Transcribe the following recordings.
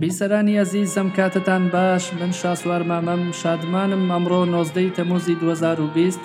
بیسەرانی ئەزیز ئەم کاتەتان باش من شاسوار مامەم شادمانم ئەمڕۆ نۆزدەی تەموزی دووەزار و بیست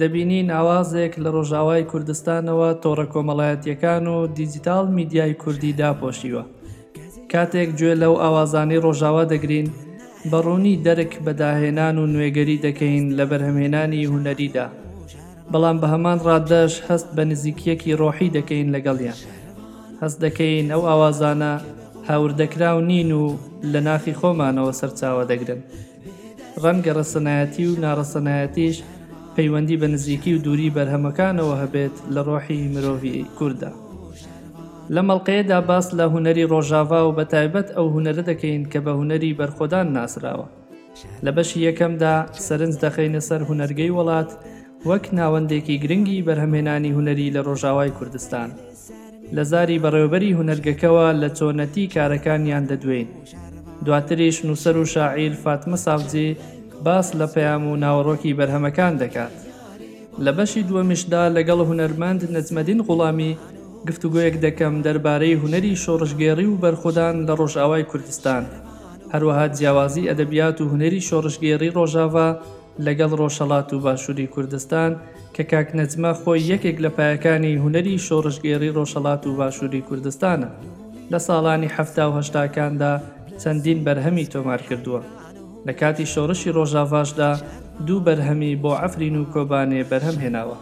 دەبینین ئاوازێک لە ڕۆژاوای کوردستانەوە تۆڕە کۆمەڵایەتییەکان و دیجیتاڵ میدیای کوردی داپۆشیوە. کاتێک گوێ لەو ئاوازانەی ڕۆژاوا دەگرین، بە ڕوونی دەرک بە داهێنان و نوێگەری دەکەین لە بەرهەمهێنانی هونەریدا، بەڵام بە هەمان ڕاددەش هەست بە نزیکییەکی ڕۆحی دەکەین لەگەڵیان. هەست دەکەین ئەو ئاوازانە هاوردەکراو نین و لە ناخی خۆمانەوە سەرچاوە دەگرن. ڕەنگە ڕەسەنایەتی و ناڕەسەنایەتیش پەیوەندی بە نزیکی و دووری بەرهەمەکانەوە هەبێت لە ڕۆحی مرۆڤی کورددا. لەم ئەڵقەیەدا باس لە هونەری ڕۆژاڤا و بەتایبەت ئەو هونەرە دەکەین کە بە هونەری بەرخۆدان ناسراوە. لە بەشی یەکەمدا سەرنج دەخەینە سەر هونەرگەی وەڵات، وەک ناوەندێکی گرنگی بەرهەمهێنانی هونەری لە ڕۆژاوای کوردستان، لە زاری بەڕێوەبەری هونەرگەکەوە لە چۆنەتی کارەکانیان دەدوێین. دواتریش نووسەر و شاعیر فاتمە ساڤجی باس لە پەیام و ناوەڕۆکی بەرهەمەکان دەکات. لە بەشی دووەمیشدا لەگەڵ هونەرمەند نەجمەدین غوڵامی گفتوگۆیەک دەکەم دەربارەی هونەری شۆڕشگێڕی و بەرخودان لە ڕۆژاوای کوردستان، هەروەها جیاوازی ئەدەبیات و هونەری شۆڕشگێڕی ڕۆژاڤا، لەگەڵ ڕۆژهەڵات و باشووری کوردستان، کە کاک نەجمە خۆی یەکێک لە پایەکانی هونەری شۆڕشگێڕی ڕۆژهەڵات و باشووری کوردستانە. لە ساڵانی حەفتا و هەشتاکاندا چەندین بەرهەمی تۆمار کردووە. لە کاتی شۆڕشی ڕۆژاڤاشدا دوو بەرهەمی بۆ عەفرین و کۆبانێ بەرهەم هێناوە.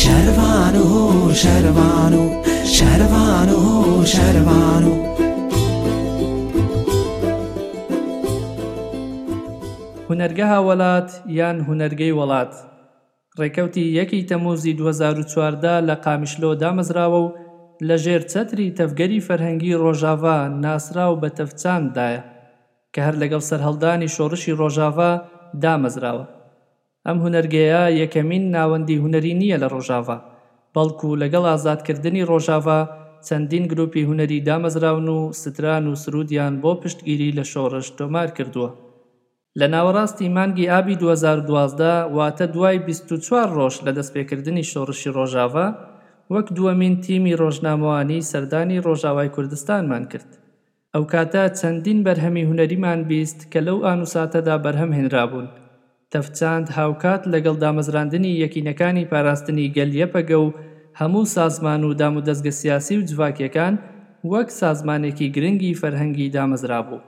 شەرڤان و شەرڤان و شەرڤان و شەرڤان و هونەرگەها وەلات یان هونەرگەی وەڵات ڕێکەوتی یەک ی تەمووزی دوو هەزار و چواردە لە قامیشلۆ دامەزراوە و لە ژێر چەتری تەڤگەری فەرهەنگی ڕۆژاڤا ناسراو بە تەڤچاند دایە کە هەر لەگەڵ سەرهەڵدانی شۆڕشی ڕۆژاڤا دامەزراوە. ئەم هونەرگەیە یەکەمین ناوەندی هونەری نییە لە ڕۆژاڤا، بەڵکو لەگەڵ ئازادکردنی ڕۆژاڤا چەندین گروپی هونەری دامەزراون و ستران و سرودیان بۆ پشتگیری لە شۆڕش تۆمار کردووە. لە ناوەڕاستی مانگی ئابی دوو هەزار و دوازدە، واتە دوای بیست و چوار ڕۆژ لە دەستپێکردنی شۆڕشی ڕۆژاڤا، وەک دووەمین تیمی ڕۆژنامەوانی سەردانی ڕۆژاوای کوردستانمان کرد. ئەو کاتە چەندین بەرهەمی هونەریمان بیست کە لەو ئان و ساتەدا بەرهەم هێنرابوون. تەفچاند هاوکات لەگەڵ دامەزراندنی یەکینەکانی پاراستنی گەل یەپەگە و هەموو سازمان و دامودەزگە سیاسی و جڤاکیەکان وەک سازمانێکی گرنگی فەرهەنگی دامەزرابوو.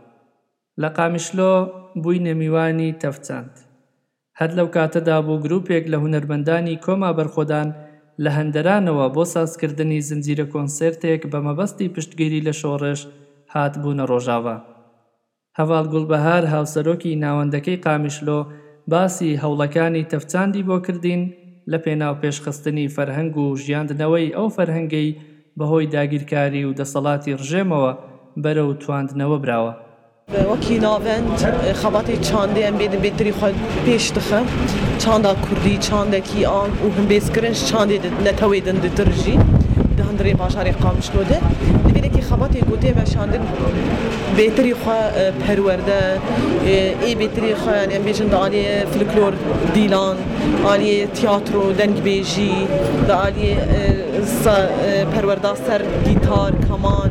لە قامیشلۆ بووینە میوانی تەفچاند. هەر لەو کاتەدا بوو گروپێک لە هونەرمەندانی کۆما بەرخۆدان لە هەندەرانەوە بۆ سازکردنی زنجیرە کۆنسێرتێک بە مەبەستی پشتگیری لە شۆڕش هاتبوونە ڕۆژاڤا. هەڤاڵ گوڵبەهار هاوسەرۆکی ناوەندەکەی قامیشلۆ باسی هەوڵەکانی تەفچاندی بۆ کردین لە پێناو پێشخستنی فەرهەنگ و ژیاندنەوەی ئەو فەرهەنگەی بەهۆی داگیرکاری و دەسەڵاتی ڕژێمەوە بەرەو تواندنەوە براوە. وەکی ناوەند خەباتی چاندی ئەم بێ دبێ تری خود پێش دخە چاندا کوردی چاندەکی ئان و هەم بێز کرنج چاندێ نەتەوەی دن دترژی دهندڕێ باژارێ قامشلۆ دە دبێرێکی خەباتی گوتێ مەشاندن بێتری خو پەروەردە ئێ بێتری خویان ئەم بێژن دە ئالیێ فلکلۆر دیلان ئالیێ تیاترۆ دەنگ بێژی دە ئالیێ پەروەردا سەر گیتار کەمان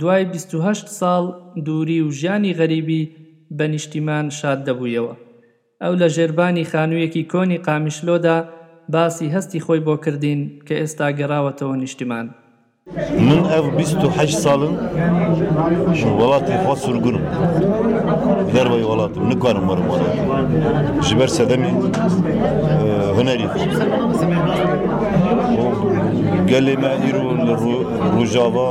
دوای بیست و هەشت ساڵ دووری و ژیانی غەریبی بە نیشتیمان شاد دەبوویەوە. ئەو لە ژێربانی خانوویەکی کۆنی قامیشلۆدا باسی هەستی خۆی بۆ کردین کە ئێستا گەڕاوەتەوە نیشتیمان. من ئەڤ بیست و هەشت ساڵن وەڵاتی خوا سورگونم دەرەوەی وەڵاتم نتوانم وەرم وەڵاتم ژی بەر سەدەمی هونەری خۆ گەلێ مە ئیرۆ لە ڕوو ڕوژاڤا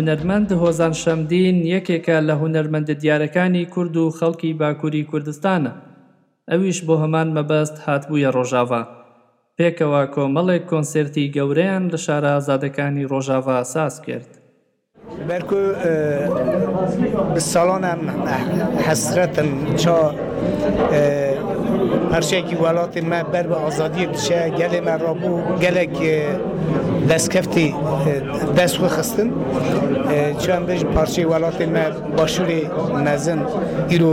هونەرمەند هۆزان شەمدین یەکێکە لە هونەرمەندە دیارەکانی کورد و خەڵکی باکووری کوردستانە، ئەویش بۆ هەمان مەبەست هاتبوویە ڕۆژاڤا. پێکەوە کۆمەڵێک کۆنسێرتی گەورەیان لە شارە ئازادەکانی ڕۆژاڤا ساز کرد. بەرکو ساڵانە حەسرەتم چا پارچەیەکی وڵاتی مە بەر بە ئازادی بچە گەلێ مە ڕابوو گەلێک دەستکەفتی دەست خستن چەند بژ پارچەی وڵاتی مە باشووری مەزن ئیرۆ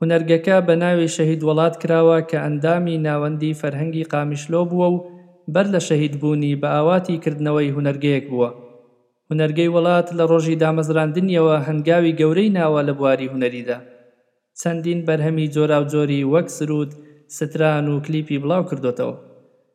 هونەرگەکە بە ناوی شەهید وەڵات کراوە کە ئەندامی ناوەندی فەرهەنگی قامیشلۆ بووە و بەر لە شەهید بوونی بە ئاواتی کردنەوەی هونەرگەیەک بووە. هونەرگەی وەڵات لە ڕۆژی دامەزراندنیەوە هەنگاوی گەورەی ناوە لە بواری هونەریدا. چەندین بەرهەمی جۆراوجۆری وەک سروود، ستران و کلیپی بڵاو کردۆتەوە.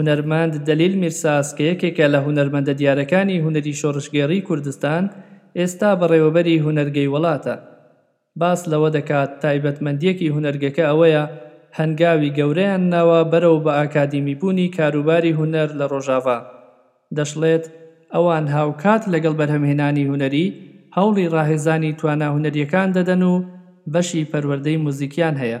هونەرمەند دەلیل میرساز کە یەکێکە لە هونەرمەندە دیارەکانی هونەری شۆڕشگێڕی کوردستان، ئێستا بەڕێوەبەری هونەرگەی وەڵاتە. باس لەوە دەکات، تایبەتمەندییەکی هونەرگەکە ئەوەیە هەنگاوی گەورەیان ناوە بەرەو بە ئاکادیمیبوونی کاروباری هونەر لە ڕۆژاڤا. دەشڵێت، ئەوان هاوکات لەگەڵ بەرهەمهێنانی هونەری، هەوڵی ڕاهێزانی توانا هونەرییەکان دەدەن و بەشی پەروەردەی موزیکیان هەیە.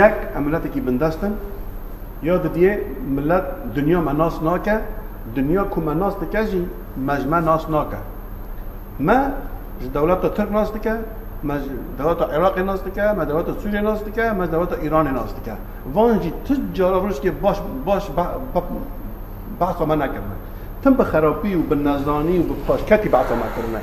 یەک ئە ملەتەکی بندەستن یا ددیێ ملەت دنیا مە ناس ناکە دنیا کو مە ناس دکە ژی مە ژمە ناس ناکە مە ژ دەولەتە ترک ناس دکە مە ژ دەولەتە عێراقی ناس دکە مە دەولەتە سوریە ناس دکە مە دەولەتە ئیرانی ناس دکە وان ژی تج جارە ڕوژکێ باش باش بەحسە مە نەکردن تم بە خەراپی و بە نەزانی و بە پاشکەتی بەحسە مە کردنە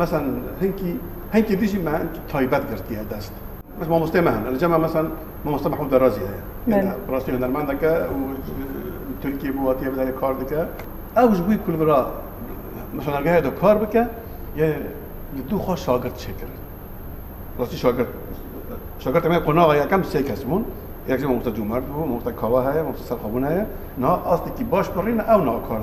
مەسەن هەنکی هەنکی دژی مەن تایبەت گرتیە دەست مەس مامۆستای مەن لە جەمە مەسەن مامۆستا محمود دەرازی هەیە ڕاستی هەنەرمان دەکە و تورکی بووە تێ بدارێ کار دەکە ئەوش بووی کولبرا مەسەنەگەهەیە دە کار بکە یە دوو خۆ شاگرد چێکرد ڕاستی شاگرد شاگرد ئەمە قۆناغ یەکەم سێ کەس بوون یەکجی مامۆستا جومەرد بوو مامۆستا کاوە هەیە مامۆستا سەرخەبوون هەیە نا ئاستێکی باش بڕینە ئەو ناکار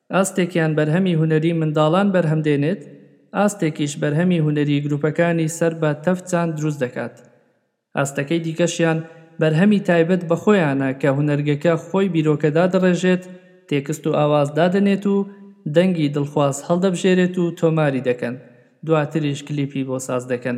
ئاستێکیان بەرهەمی هونەری منداڵان بەرهەم دێنێت، ئاستێکیش بەرهەمی هونەری گروپەکانی سەر بە تەڤ چاند دروست دەکات. ئاستەکەی دیکەشیان بەرهەمی تایبەت بە خۆیانە کە هونەرگەکە خۆی بیرۆکە دادەڕێژێت، تێکست و ئاواز دادەنێت و دەنگی دڵخواز هەڵدەبژێرێت و تۆماری دەکەن، دواتریش کلیپی بۆ ساز دەکەن.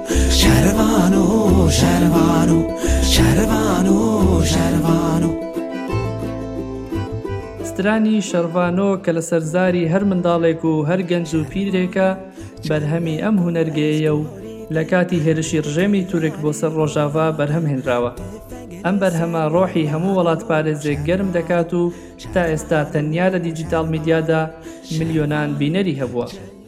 شارەوانو شارەوانو شارەوانو شارەوانو. سترانی شەڕڤانۆ کە لەسەر زاری هەر منداڵێک و هەر گەنج و پیرێکە بەرهەمی ئەم هونەرگەیەیە و لە کاتی هێرشی ڕژێمی تورک بۆ سەر ڕۆژاڤا بەرهەم هێنراوە ئەم بەرهەمە ڕۆحی هەموو وڵات پارێزێک گەرم دەکات و تا ئێستا تەنیا لە دیجیتاڵ میدیادا ملیۆنان بینەری هەبووە.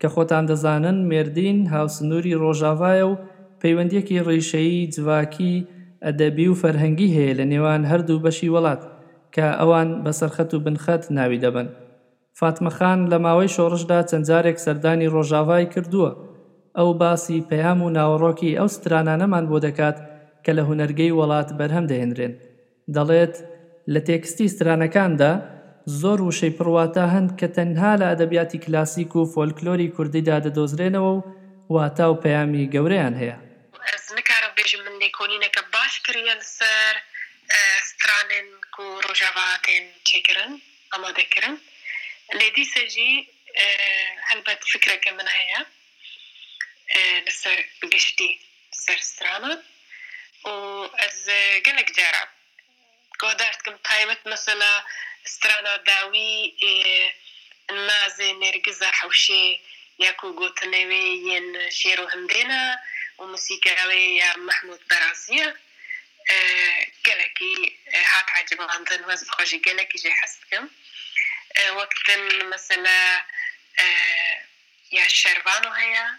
کە خۆتان دەزانن مێردین هاوسنووری ڕۆژاڤایە و پەیوەندییەکی ڕیشەیی، جڤاکی، ئەدەبی و فەرهەنگی هەیە لە نێوان هەر دوو بەشی وەڵات، کە ئەوان بە سەرخەت و بن خەت ناوی دەبەن. فاتمە خان لە ماوەی شۆڕشدا چەند جارێک سەردانی ڕۆژاڤای کردووە. ئەو باسی پەیام و ناوەڕۆکی ئەو سترانانەمان بۆ دەکات کە لە هونەرگەی وەڵات بەرهەم دەهێنرێن. دەڵێت، لە تێکستی سترانەکاندا زۆر وشەی پڕ واتا هەن کە تەنها لە ئەدەبیاتی کلاسیک و فۆلکلۆری کوردیدا دەدۆزرێنەوە و واتا و پەیامی گەورەیان هەیە. ئەز نکارم بێژم من لێکۆلینەکە باس کریەن سەر سترانن کو رۆژاڤا هاتێن چێکرن، ئامادە کرن، لێ دیسە ژی هەلبەت فکرەکە من هەیە لە سەر گشتی. سر سترانا وأز قلق جارة قهدرت كم تايمت مثلا سترانا داوي نازي نرقزة حوشي ياكو قوتنوي ين شيرو هندينا وموسيقاوية محمود برازية آه، قالكي آه، هات عجب عندن وزب خوشي قالكي جي حسكم آه، وقت مثلا يا شربانو هيا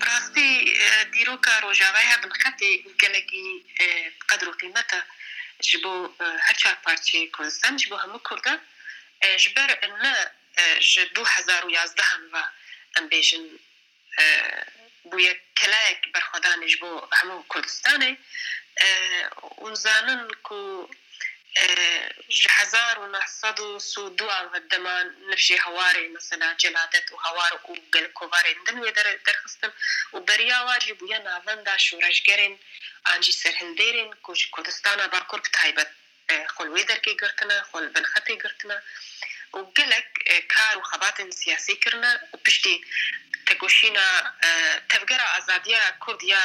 بەڕاستی دیرۆکە ڕۆژاڤای هەر بنخەتێ ئی گەلەگی قەدر و قیمەتە ژ بۆ هەر چوار پارچەێ کوردستان ژ بۆ هەموو کوردە ژ بەر نە ژ دوو هەزار و یازدە هەن ڕا ئەمبێژن بویە کەلایەک بەرخوەدانێ ژ بۆ هەموو کوردستانێ و زانن ک و ژە هەزار و نۆ سەد و سو دواو هەدەمان نفشێ هەوارێ مەسەلا جەلادەت و هەوار ئوو گەل کۆڤارێن دن وێ دەرخستن و بەریا واژی بویە ناڤەندا شورەشگەرێن ئانجی سەرهلدێرێن کوژ کوردستانا باکور بتایبەت خۆل وێ دەرکێ گرتنە خۆل بن خەتێ گرتنە و گەلەک کار و خەباتێن سیاسی کرنە و پشتێ تەکۆشینا تەڤگەرا ئازادیا کورد یا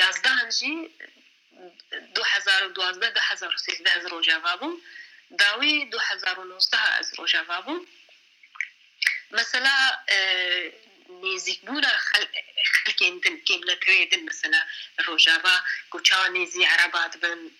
یازدە هەنجی دو هەزار و دوازدە دە هەزار و سیزدە ئەز رۆژاڤا بووم، داوی دو هەزار و نۆزدە ئەز رۆژاڤا بووم. مەسەلا نێزیکبوونا خەلکێن دن کێم نەتەوێ دن مەسەلا رۆژاڤا گوو چاوا نێزی عەرەبا دبن،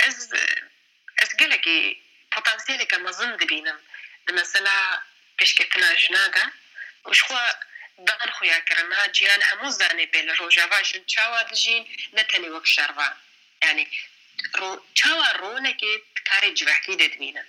ئێز ئێز گەلەکی پۆتانسیەلێکە مەزن دبینم دە مەسەلا پێشکەفتنا ژنادا وش خوە دان خویا کەرەما جیان هەموو زانێ بێ لە ڕۆژاڤا ژن چاوا دژین نە تەنێ وەک شەرڤا یانی ڕۆ چاوا ڕۆنەکێ تکایە جڤاکی دە دبینن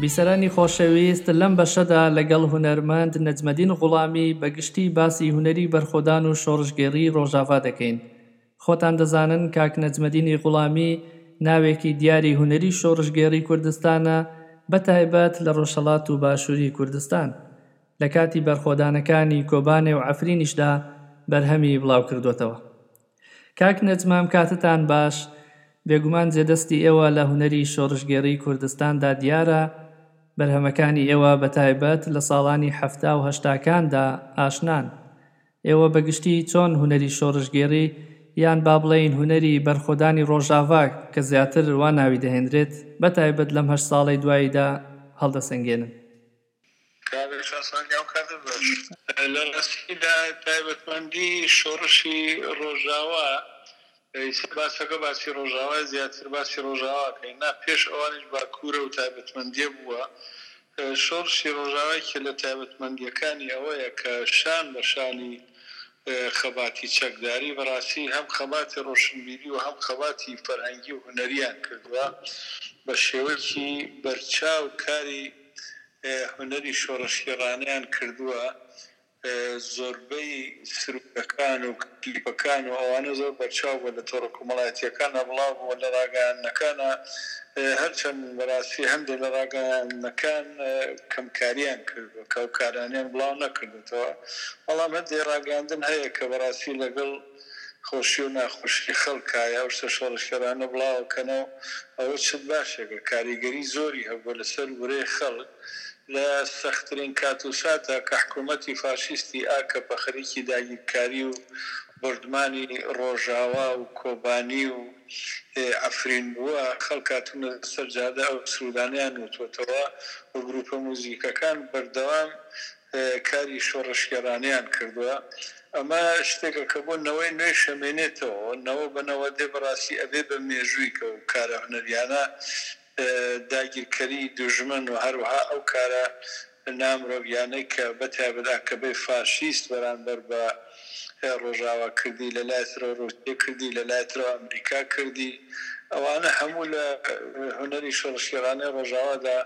بیسەرانی خۆشەویست، لەم بەشەدا لەگەڵ هونەرمەند نەجمەدین غوڵامی بە گشتی باسی هونەری بەرخۆدان و شۆڕشگێڕیی ڕۆژاڤا دەکەین. خۆتان دەزانن کاک نەجمەدینی غوڵامی ناوێکی دیاری هونەری شۆڕشگێڕی کوردستانە بە تایبەت لە ڕۆژهەڵات و باشووری کوردستان. لە کاتی بەرخۆدانەکانی کۆبانێ و عەفرینیشدا بەرهەمی بڵاو کردۆتەوە. کاک نەجمام کاتتان باش، بێگومان جێ دەستی ئێوە لە هونەری شۆڕشگێڕی کوردستاندا دیارە، بەرهەمەکانی ئێوە بە تایبەت لە ساڵانی حەفتا و هەشتاکاندا ئاشنان. ئێوە بە گشتی چۆن هونەری شۆڕشگێڕی یان با بڵێین هونەری بەرخۆدانی ڕۆژاڤا کە زیاتر وا ناوی دەهێنرێت بە تایبەت لەم هەشت ساڵەی دواییدا هەڵدەسەنگێنن؟ کاک شاسواری ئەو کاتە باش لە ڕاستیدا تایبەتمەندی شۆڕشی ڕۆژاوا ئیستا باسەکە باسی ڕۆژاوای زیاتر باسی ڕۆژاواکەین نا پێش ئەوانیش باکوورە و تایبەتمەندیە بووە شۆڕشی ڕۆژاوایکێ لە تایبەتمەندیەکانی ئەوەیە کە شان بە شانی خەباتی چەکداری بەڕاستی هەم خەباتی ڕۆشنبیری و هەم خەباتی فەرهەنگی و هونەریان کردووە بە شێوەیەکی بەرچاو کاری هونەری شۆڕشگێڕانەیان کردووە زۆربەی سروودەکان و کلیپەکان و ئەوانە زۆر بەرچاو بووە لە تۆڕە کۆمەڵایەتییەکانا بڵاو بووە لە ڕاگەیاندنەکانا هەرچەند بەڕاستی هەندێ لە ڕاگەیاندنەکان کەم کاریان کردووە کە ئەو کارانەیان بڵاو نەکردۆتەوە بەڵام هەندێ ڕاگەیاندن هەیە کە بەڕاستی لەگەڵ خۆشی و ناخۆشی خەڵکایە ئەو شتە شۆڕشگێرانە بڵاوەکەنەوە ئەوە چ باشێکە کاریگەری زۆری هەبووە لەسەر ورەی خەڵک لە سەخترین کات و ساتا کە حکوومەتی فاشیستی ئاکەپە خەریکی داگیرکاری و بۆردمانی ڕۆژاوا و کۆبانی و عەفرین بووە خەڵک هاتوونە سەر جادە ئەو سروودانەیان وتووەتەوە و گرووپە موزیکەکان بەردەوام کاری شۆڕشگێرانەیان کردوە ئەمە شتێکە کە بۆ نەوەی نوێش ئەمێنێتەوە نەوە بە نەوە دێ بەڕاستی ئەبێ بە مێژوویک ئەو کارە هونەریانە داگیرکەری دوژمن و هەروەها ئەو کارە نامرۆڤیانەی کە بەتایبەت ئاکەبەی فاشیست بەرانبەر بە ڕۆژاوا کردی لە لای ترەوە ڕوسیە کردی لە لای ترەوە ئەمریکا کردی ئەوانە هەموو لە هونەری شۆڕشگێڕانەی ڕۆژاوادا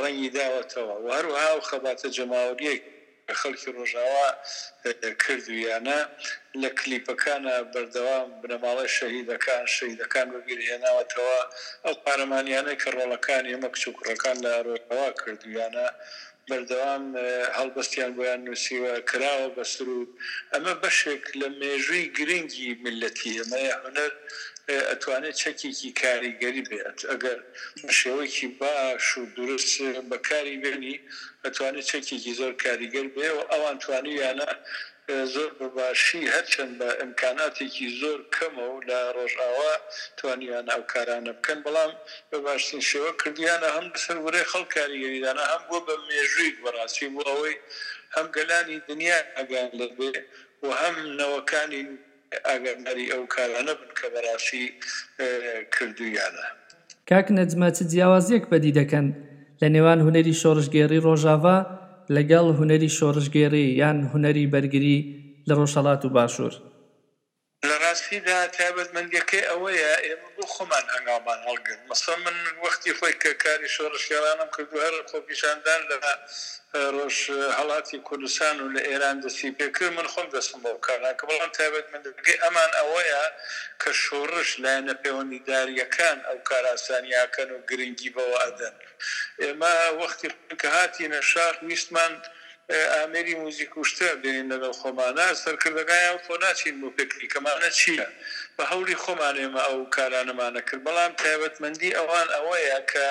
ڕەنگی داوەتەوە وە هەروەها ئەو خەباتە جەماوەریە کە خەڵکی ڕۆژاوا کردویانە لە کلیپەکانا بەردەوام بنەماڵەی شەهیدەکان شەهیدەکان بە بیر هێناوەتەوە ئەو قارەمانیانەی کە ڕۆڵەکانی ئێمە کچ و کوڕەکان لە ڕۆژاوا کردویانە بەردەوام هەڵبەستیان بۆیان نووسیوە، کراوە بە سروود، ئەمە بەشێک لە مێژووی گرنگی میللەتی ئێمەیە، هونەر ئەتوانێت چەکێکی کاریگەری بێت، ئەگەر بە شێوەیەکی باش و دروست بەکاری بێنی، ئەتوانێت چەکێکی زۆر کاریگەر بێ و ئەوان توانیویانە زۆر بە باشی هەرچەند بە ئیمکاناتێکی زۆر کەمە و لە ڕۆژئاوا توانیویانە ئەو کارانە بکەن بەڵام بە باشترین شێوە کردوویانە هەم لەسەر ورەی خەڵک کاریگەری دانا هەم بووە بە مێژوویک بە ڕاستی بۆ ئەوەی هەم گەلانی دنیا ئاگایان لێ بێ و هەم نەوەکانی ئاگاداری ئەو کارانە بن کە بەراستی کردوویانە. کاک نەجمە چ جیاوازیەک بەدی دەکەن لە نێوان هونەری شۆڕشگێڕی ڕۆژاڤا لەگەڵ هونەری شۆڕشگێڕی یان هونەری بەرگری لە ڕۆژهەڵات و باشوور؟ لە ڕاستیدا تایبەتمەندیەکەی ئەوەیە ئێمە بۆ خۆمان هەنگاومان هەڵگرت مەسەڵەن من وەختی خۆی کە کاری شۆڕشگێڕانەم کرد و هەر خۆپیشاندان لە ڕۆژهەڵاتی کوردستان و لە ئێران دەستی پێ کرد من خۆم دەستم بەو کارانە کرد بەڵام تایبەتمەندەکەی ئەمان ئەوەیە کە شۆڕش لایەنە پێوەندیدارییەکان ئەو کارئاسانییە ئەکەن و گرنگی بەوە ئەدەن ئێمە وەختی خۆی کە هاتینە شاخ ویستمان ئامێری موزیک و شتە بێنین لەگەڵ خۆمانا سەرکردەکانیان خۆ ناچین بۆ پێکەنی کەمانە چیە بە هەولی خۆمان ئێمە ئەو کارانەمانە کرد بەڵام تایبەتمەندی ئەوان ئەوەیە کە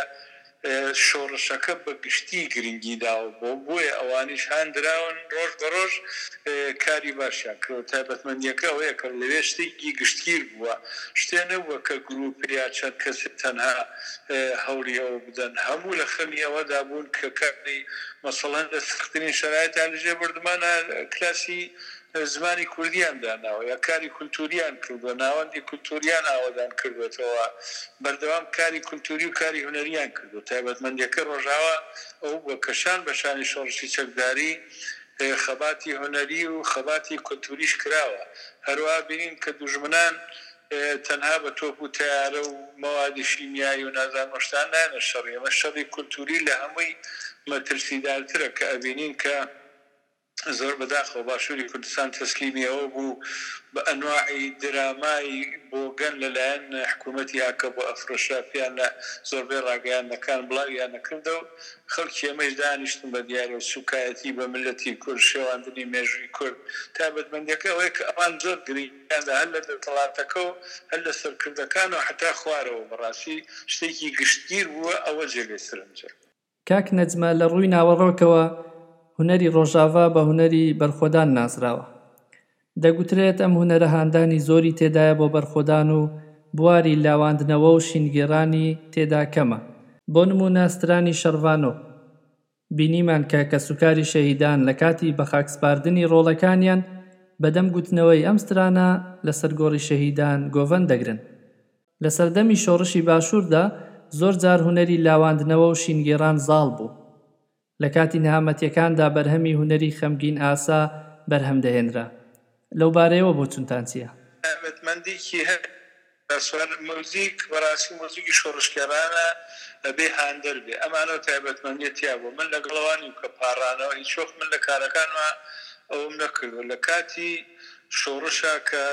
شۆڕشەکە بە گشتی گرنگی داوە بۆ بۆیە ئەوانیش هان دراون ڕۆژ بە ڕۆژ کاری باشیان کردوە تایبەتمەندیەکە ئەوەیە کە لەوێ شتێکی گشتگیر بوە شتێ نەبوە کە گروپێ یا چەند کەسێ تەنها هەولی ئەوە بدەن هەموو لە خەمی ئەوەدا بوون کە کاری مەسەڵەن لە سەختترین شەرایتدا لەژێر بۆردومانە کلاسی زمانی کوردییان داناوە یا کاری کولتوورییان کردووە، ناوەندی کولتوورییان ئاوەدان کردۆتەوە، بەردەوام کاری کولتووری و کاری هونەرییان کردووە. تایبەتمەندییەکەی ڕۆژئاوا ئەوە بووە کە شان بە شانی شۆڕشی چەکداری خەباتی هونەری و خەباتی کولتووریش کراوە. هەروا بینین کە دوژمنان تەنها بە تۆپ و تەیارە و مەوادی شیمیایی و نازانم ئەو شتانە نایەنە شەڕی ئەمە شەڕی کولتوری لە هەمووی مەترسیدارترە کە ئەبینین کە زۆر بەداخەوە باشوری کوردستان تەسلیمی ئەوە بوو بە ئەنواعی درامای بۆگەن لە لایەن حکومەتی ئاکەپە ئەفرۆشرا پێیان لە زۆربەی ڕاگەیاندنەکان بڵاویان نەکردە و خەڵکی ئەمەیش دانیشتن بە دیاری و سوکایەتی بە میللەتی کورد شێواندنی مێژووی کورد تایبەتمەندیەکەی ئەوەیە کە ئەوان زۆر گرنگ یان هەر لە دەسەڵاتەکە و هەر لە سەرکردەکان و هەتا خوارەوە بەڕاستی شتێکی گشتگیر بووە ئەوە جێگەی سەرنجە. کاک نەجمە لە ڕووی ناوەڕۆکەوە هونەری ڕۆژاڤا بە هونەری بەرخۆدان ناسراوە. دەگوترێت ئەم هونەرە هاندانی زۆری تێدایە بۆ بەرخۆدان و بواری لاواندنەوە و شینگێڕانی تێدا کەمە. بۆ نموونە سترانی شەڕڤانۆ. بینیمان کە کەسوکاری شەهیدان لە کاتی بەخاکسپاردنی ڕۆڵەکانیان بە دەم گوتنەوەی ئەم سترانە لەسەر گۆڕی شەهیدان گۆڤەند دەگرن. لە سەردەمی شۆڕشی باشووردا زۆر جار هونەری لاواندنەوە و شینگێڕان زاڵ بوو. لە کاتی نەهامەتیەکاندا بەرهەمی هونەری خەمگینئاسا بەرهەم دەهێنرا. لەو بارەیەوە بۆچونتان چیە؟ تایبەتمەندیکی هەیە بەسوار موزیک بەراستی موزیکی شۆڕشگێڕانە ئەبێ هاندەر بێ ئەمانەو تایبەتمەندیە تیابوە من لەگەڵەوە نیم کە پاڕانەوە هیچ وەخت من لە کارەکانما ئەوەم نەکردوە لە کاتی شۆڕشا کە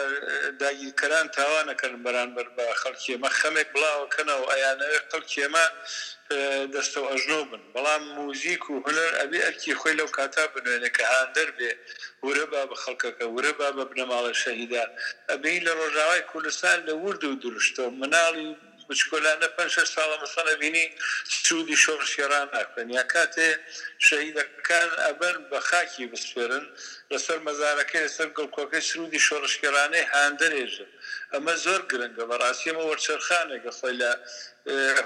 داگیرکەران تاوان ئەکەن بەرانبەر بە خەڵکی ئێمە خەمێک بڵاو ئەکەنەوەو ئەیانەوێ خەڵکی ئێمە دەستەو ئەژنۆ بن بەڵام موزیک و هونەر ئەبێ ئەرکی خۆی لەو کاتا بنوێنێ کە هاندەر بێ ورە با بە خەڵکەکە ورە با بە بنەماڵەی شەهیدا ئەبین لە ڕۆژئاوای کوردستان لە ورد و درشتەوە مناڵی بچکۆلە لە پەنج شەش ساڵە مەسەڵەن ئەبینی سوودی شۆڕشگێڕان ناخوێن یا کاتێ شەهیدەکان ئەبەن بە خاکی بسپێرن لەسەر مەزارەکەی لەسەر گڵکۆکەی سروودی شۆڕشگێڕانەی هاندەرێژن ئەمە زۆر گرنگە بەڕاستی ئەمە وەرچەرخانێکە خۆی لە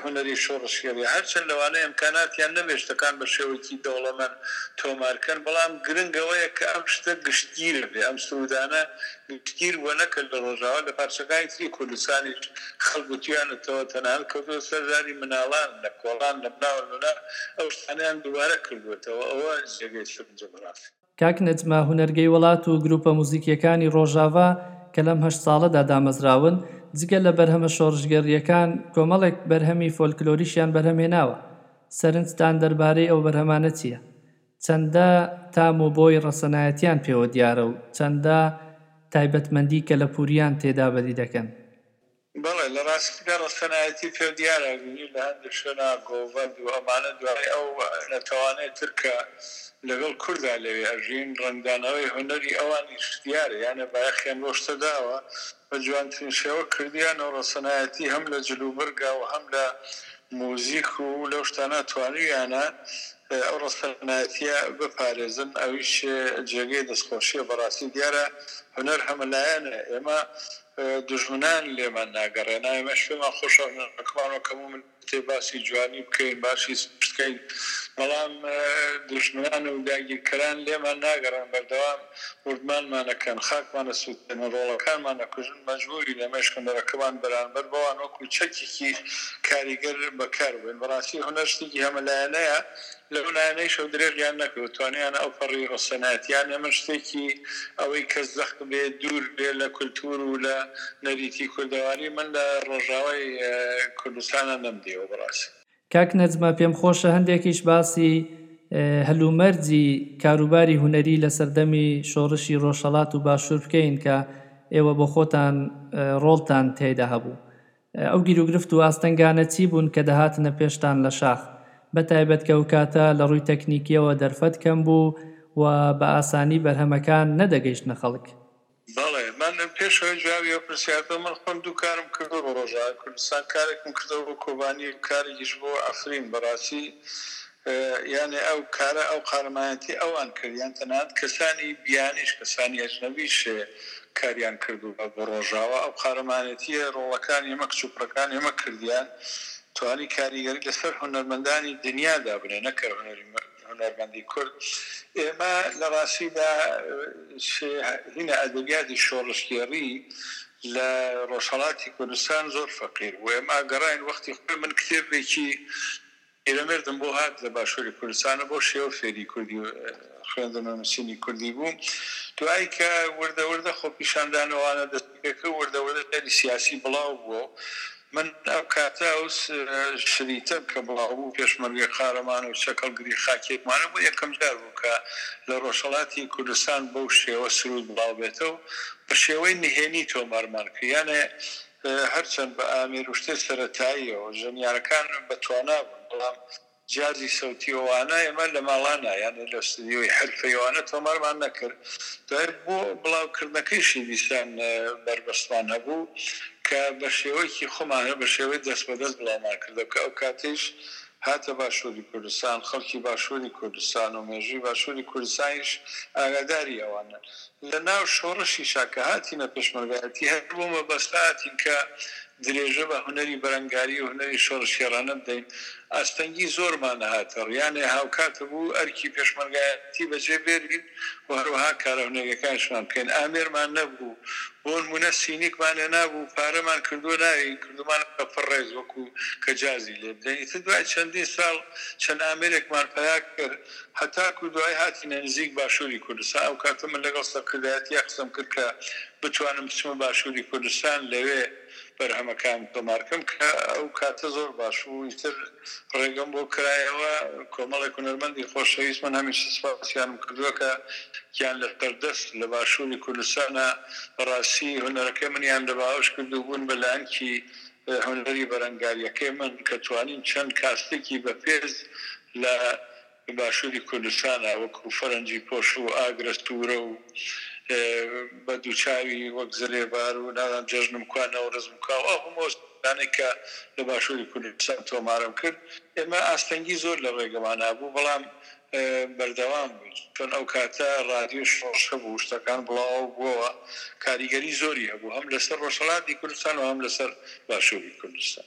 هونەری شۆڕشگێڕی هەرچەند لەوانەیە ئیمکاناتیان نەبێت شتەکان بە شێوەیەکی دەوڵەمەند تۆمار بکەن، بەڵام گرنگ ئەوەیە کە ئەم شتە گشتگیر بێت، ئەم سروودانە گشتگیر بووە نەک لە ڕۆژاوا، لە پارچەکانی تری کوردستانیش خەڵک گوتوویانەتەوە، تەنانەت کەوتووەتە سەر زاری مناڵان لە کۆڵان لەملاوە لەملا ئەو شتانەیان دووبارە کردووەتەوە، ئەوە جێگەی سەرنجە بەڕاستی. کاک نەجمە هونەرگەی وەلات و گروپە موزیکیەکانی ڕۆژاڤا کە لەم هەشت ساڵەدا دامەزراون جگە لە بەرهەمە شۆڕشگێڕیەکان کۆمەڵێک بەرهەمی فۆلکلۆریشیان بەرهەم هێناوە سەرنجتان دەربارەی ئەو بەرهەمانە چیە چەندە تام و بۆی ڕەسەنایەتیان پێوە دیارە و چەندە تایبەتمەندی کەلەپوریان تێدا بەدی دەکەن؟ بەڵێ لە ڕاستیدا ڕەسەنایەتی پێ دیارە ئەبینی لە هەندێ شوێنا گۆڤەند و ئەمانە دوای ئەو نەتەوانەی تر کە لەگەڵ کوردا لەوێ ئەژین ڕەنگدانەوەی هونەری ئەوانیش دیارە یانێ بایەخیان بەو شتە داوە بە جوانترین شێوە کردویانە و ڕەسەنایەتی هەم لە جل و بەرگا و هەم لە موزیک و لەو شتانە توانویانە ئەو ڕەسەنایەتیە بپارێزن ئەویش جێگەی دەستخۆشیە بەڕاستی دیارە هونەر هەمە لایەنە ئێمە دوژمنان لێمان ناگەڕێن ئێمەش پێمان خۆشە هونەرەکەمان وەک هەموو مللەتێ باسی جوانی بکەین باسی سپورت کەین بەڵام دوژمنان و داگیرکەران لێمان ناگەڕێن بەردەوام بوردمانمان ئەکەن خاکمان ئەسوتێنن ڕۆڵەکانمان ئەکوژن مەجبورین ئێمەش هونەرەکەمان بەرانبەر بەوان وەکو چەکێکی کاریگەر بەکاربێن بەڕاستی هونەر شتێکی هەمەلایەنەیە. لەو لایەنەی شەو درێژیان نەکرد توانیانە ئەو پەڕی ڕەسەنایەتیانە من شتێکی ئەوەی کەس زەق بێ دوور بێ لە کولتوور و لە نەریتی کوردەواری من لە ڕۆژاوای کوردستانا نەمدیوە بەڕاستی. کاک نەجمە پێم خۆشە هەندێکیش باسی هەل و مەرجی کاروباری هونەری لە سەردەمی شۆڕشی ڕۆژهەڵات و باشوور بکەین کە ئێوە بۆ خۆتان ڕۆڵتان تێیدا هەبوو ئەو گیروگرفت و ئاستەنگانە چی بوون کە دەهاتنە پێشتان لە شاخ؟ بە تایبەت کە ئەو کاتە لە ڕووی تەکنیکییەوە دەرفەت کەم بوو و بە ئاسانی بەرهەمەکان نەدەگەیشتنە خەڵک. بەڵێ، من پێش ئەوەی جوابی ئەو پرسیارە بدەم، من خۆم دوو کارم کردووە بۆ ڕۆژاوای کوردستان، کارێکم کردووە بۆ کۆبانی و کارێکیش بۆ عەفرین، بەڕاستی یانێ ئەو کارە ئەو قارەمانێتی ئەوان کرد یان تەنانەت کەسانی بیانیش کەسانی ئەجنەبیش کاریان کردووە بۆ ڕۆژاوا ئەو قارەمانێتیە ڕۆڵەکانی ئێمە کچ و کوڕەکانی ئێمە کردیان توانی کاریگەری لەسەر هونەرمەندانی دنیا دابنێ نەک هەر هونەرمەندی کورد ئێمە لە ڕاستیدا هینە ئەدەبیاتی شۆڕشگێڕی لە ڕۆژهەڵاتی کوردستان زۆر فەقیر بوو ئێمە گەڕاین وەختی خۆی من کتێبێکی پیرەمێردم بۆ هات لە باشوری کوردستانە بەو شێوە فێری کوردی و خوێندن و نوسینی کوردی بوو دوای کە وردە وردە خۆپیشاندان و ئەوانە دەستی پێ کرد وردە وردە شەری سیاسی بڵاو بووە و من ئەو کاتە ئەو شریتە کە بڵاو بوو پێشمەرگە قارەمان و چەکەڵگری خاکێکمانە بۆ یەکەم جار بوو کە لە ڕۆژهەڵاتی کوردستان بەو شێوە سرود بڵاو بێتە و بە شێوەی نهێنی تۆمارمان کرد یانێ هەرچەند بە ئامێر و شتێ سەرەتاییەوە ژەنیارەکان بە توانا بوون، بەڵام جیازی سەوتی ئەوانە ئێمە لە ماڵانا یانێ لە ستدیۆی حرفەی ئەوانە تۆمارمان نەکرد. دوای بۆ بڵاوکردنەکەیشی دیسان بەربەستمان هەبوو کە بە شێوەیەکی خۆمان بە شێوەی دەست بە دەست بڵاومان کردەوە کە ئەو کاتەیش هاتە باشووری کوردستان، خەڵکی باشووری کوردستان و مێژووی باشووری کوردستانیش ئاگاداری ئەوانەن. لە ناو شۆڕشیشا کە هاتینە پێشمەرگایەتی هەر بەو مەبەستە هاتین کە درێژە بە هونەری بەرەنگاری و هونەری شۆڕشگێڕانە بدەین. ئاستەنگی زۆرمان هاتە ڕوو، یانێ هاوکات بوو ئەرکی پێشمەرگایەتی بەجێ بێلین و هەروەها کارە هونەریەکانیشمان بکەین. ئامێرمان نەبوو، بۆنموونە سینیکمان هێنابوو، پارەمان کردووە ناوی کردوومانە بە پڕ ڕێز وەکوو کە جازی لێ بدەین. ئیتر دوای چەندین ساڵ چەند ئامێرێکمان پەیا کرد. هەتاکو دوایی هاتینە نزیک باشوری کوردستان، ئەو کاتە من لەگەڵ سەرکردایەتیا قسەم کرد کە بتوانم بچمە باشوری کوردستان لەوێ بەرهەمەکانم تۆمار بکەم کە ئەو کاتە زۆر باش بوو، ئیتر ڕێگەم بۆ کرایەوە، کۆمەڵێک هونەرمەندی خۆشەویست من هەمیشە سوپاسیانم کردووە کە گیان لەسەر دەست لە باشوری کوردستانە، بەڕاستی هونەرەکەی منیان لە باوەش کرد و بوون بە لانکی هونەری بەرەنگاریەکەی من کە توانیم چەند کاستێکی بە پێز لە باشووری کوردستانا وەکوو فەرەنجی پۆش و ئاگرە سوورە و بە دوو چاوی وەک زرێبار و نازانم جەژنم کوا نەوڕزم کوا و ئەو هەموو ئەو سروشتانەی کە لە باشووری کوردستان تۆمارم کرد ئێمە ئاستەنگی زۆر لە ڕێگەمانا بوو بەڵام بەردەوام بووین چۆن ئەو کاتە ڕادیۆ شۆڕش هەبوو شتەکان بڵاو بووەوە کاریگەری زۆری هەبوو هەم لە سەر ڕۆژهەڵاتی کوردستان و هەم لە سەر باشووری کوردستان.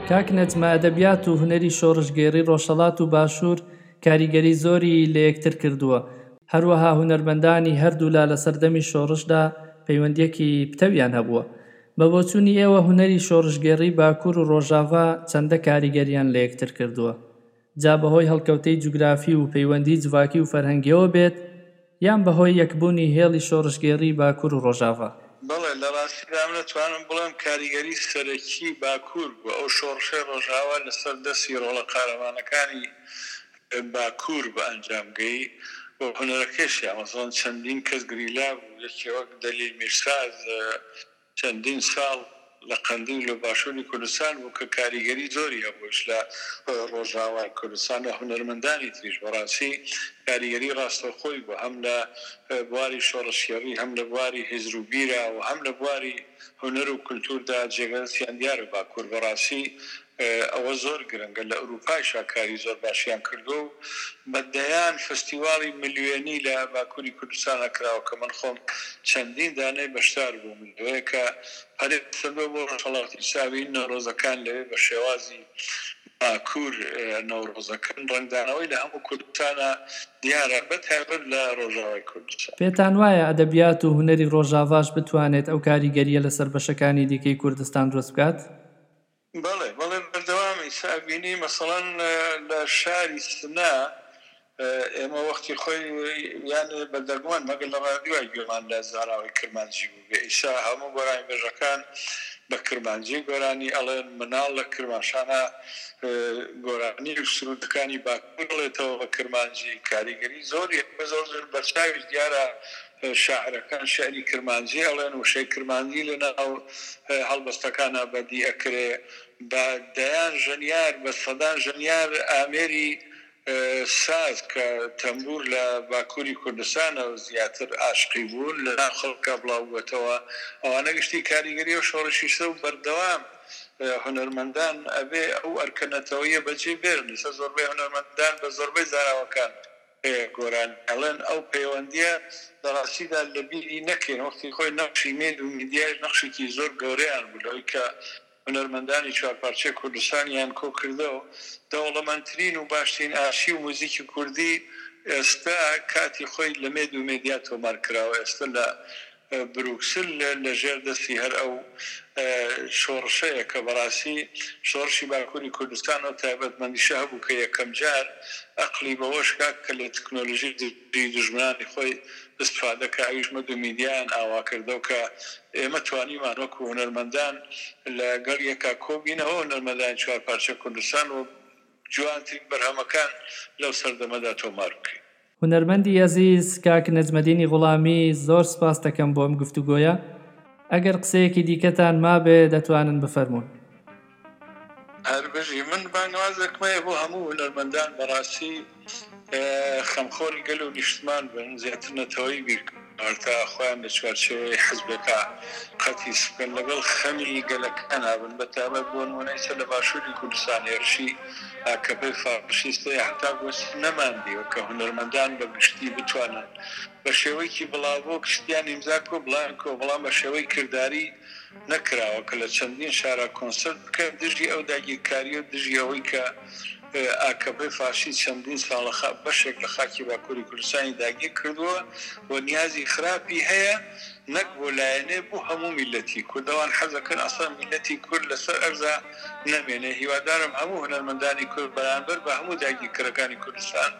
کاک نەجمە ئەدەبیات و هونەری شۆڕشگێڕی ڕۆژهەڵات و باشوور کاریگەری زۆری لە یەکتر کردووە، هەروەها هونەرمەندانی هەردوولا لە سەردەمی شۆڕشدا پەیوەندییەکی پتەویان هەبووە. بە بۆچوونی ئێوە هونەری شۆڕشگێڕی باکوور و ڕۆژاڤا چەندە کاریگەریان لە یەکتر کردووە؟ جا بەهۆی هەڵکەوتەی جوگرافی و پەیوەندی جڤاکی و فەرهەنگییەوە بێت، یان بەهۆی یەکبوونی هێڵی شۆڕشگێڕی باکوور و ڕۆژاڤا. بەڵێ، لە ڕاستیدا من ئەتوانم بڵێم کاریگەری سەرەکیی باکوور بووە، ئەو شۆڕشەی ڕۆژاوا لەسەر دەستی ڕۆڵە قارەمانەکانی باکوور بە ئەنجام گەی و هونەرەکەیشیان، مەسەڵەن چەندین کەس گریلا بوو، یەکێ وەک دەلیل میرساز، چەندین ساڵ لە قەندیل و باشووری کوردستان بوو کە کاریگەری زۆری هەبووش لە ڕۆژاوای کوردستان و هونەرمەندانی تریش بەڕاستی کاریگەری ڕاستەوخۆی بوو هەم لە بواری شۆڕشگێڕی هەم لە بواری هزر و بیرا و هەم لە بواری هونەر و کولتووردا جێگەرەتیان دیارە باکوور بەڕاستی ئەوە زۆر گرنگە، لە ئورووپایشا کاری زۆر باشیان کردووە و بە دەیان فستیواڵی ملیۆنی لە باکووری کوردستانا کراوە کە من خۆم چەندین دانەی بەشدار بووم، لەوێ کە پەرەی سەندووە بۆ ڕۆژهەڵاتی چاویی نەورۆزەکان لەوێ بە شێوازی باکوور نەورۆزەکەن، ڕەنگدانەوەی لە هەموو کوردستانا دیارە بە تایبەت لە ڕۆژاوای کوردستان. پێتان وایە ئەدەبیات و هونەری ڕۆژاڤاش بتوانێت ئەو کاریگەرییە لە سەر بەشەکانی دیکەی کوردستان دروست بکات؟ بەڵێ بەڵێ بەردەوامین سەعی بینی مەسەڵەن لە شاری سنە ئێمە وەختی خۆی یانێ بە دەگمەن مەگەر لە ڕادیوای گوێمان لە زاراوەی کرمانجی بووبێ ئیسا هەموو گۆرانی بێژەکان بە کرمانجی گۆرانی ئەڵێن مناڵ لە کرماشانە گۆرانی و سرودەکانی باکوور بڵێتەوە بە کرمانجی کاریگەری زۆری زۆر زۆر بەرچاویش دیارە شاعرەکان شعری کرمانجی ئەڵێن و شعری کرمانجی لە ناو هەڵبەستەکانا بەدی ئەکرێ بە دەیان ژەنیار بە سەدان ژەنیار ئامێری ساز کە تەمبوور لە باکووری کوردستانە و زیاتر ئاشقی بوون لە ناو خەڵکا بڵاو بووەتەوە ئەوانە گشتی کاریگەری ئەو شۆڕشیشە و بەردەوام هونەرمەندان ئەبێ ئەو ئەرکە نەتەوەییە بە جێ بێژن ئیستا زۆربەی هونەرمەندان بە زۆربەی زاراوەکان ئێ گۆران ئەلەند ئەو پەیوەندیە لەڕاستیدا لەبیری نەکەین وەختی خۆی نەقشی مید و میدیایش نەقشێکی زۆر گەورەیان بوو لەوەی کە هونەرمەندانی چوارپارچەی کوردستانیان کۆکردەوە دەوڵەمەندترین و باشترین ئارشیو موزیکی کوردی ئێستا کاتی خۆی لەمید و میدیا تۆمارکراوە ئێستا لە بروکسل لە ژێر دەستی هەر ئەو شۆڕشەیە کە بەڕاستی شۆڕشی باکووری کوردستان ئەو تایبەتمەندیشە هەبوو کە یەکەم جار ئەقڵی بەوە شکا کە لە تکنۆلۆژی دژی دوژمنانی خۆی ئستفادە کا ئەویش مەد و میدیایان ئاوا کردەوە کە ئێمە توانیمان وەکوو هونەرمەندان لە گەڵ یەکا کۆ بینەوە هونەرمەندانی چوار پارچە کوردستان و جوانترین بەرهەمەکان لەو سەردەمەدا تۆمار بکەین. هونەرمەندی ئەزیز کاک نەجمەدینی غوڵامی زۆر سپاستەکەم بۆ ئەم گفتوگۆیە ئەگەر قسەیەکی دیکەتان مابێ دەتوانن بفەرموون. هەر بژی. من بانگەوازێکم هەیە بۆ هەموو هونەرمەندان بەڕاستی خەمخۆری گەل و نیشتمان بن زیاتر نەتەوەیی بیرکەن. ئارتە خۆیان لە چوارچێوەی حزبەکە قەتیس بکەن لەگەڵ خەمی گەلەکە نابن بەتایبەت بۆ نمونەی چە لە باشوری کوردستان هێرشی ئاکەپەی فاشیست هەیە هەتا گۆستی نەمان دیوە کە هونەرمەندان بە گشتی بتوانن بە شێوەیکی بڵاڤۆک شتیان ئیمزا کۆ بڵان کۆ بەڵام بە شێوەی کرداری نەکراوە کە لە چەندین شارا کۆنسرت بکەن دژی ئەو داگیرکاریەو دژی ئەوەی کە ئاکەپەی فاشیست چەندین ساڵە بەشێک لە خاکی باکووری کوردستانی داگیر کردووە و نیازی خراپی هەیە نەک بۆ لایەنێ بۆ هەموو میللەتی کورد ئەوان حەزەکەن ئەسڵەن میللەتی کورد لە سەر ئەرزا نەمێنێ هیوادارم هەموو هونەرمەندانی کورد بەرانبەر بە هەموو داگیرکەرەکانی کوردستان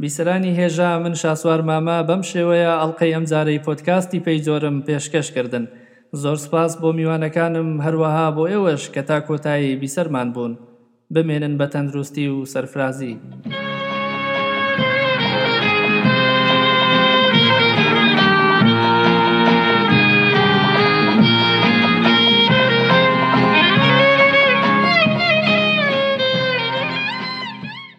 بیسەرانی هێژا من شاسوار مامە بەم شێوەیە ئەڵقەی ئەمجارەی پۆدکاستی پێی جۆرم پێشکەش کردن زۆر سپاس بۆ میوانەکانم هەروەها بۆ ئێوەش کە تا کۆتایی بیسەرمان بوون بمێنن بە تەندروستی و سەرفرازی.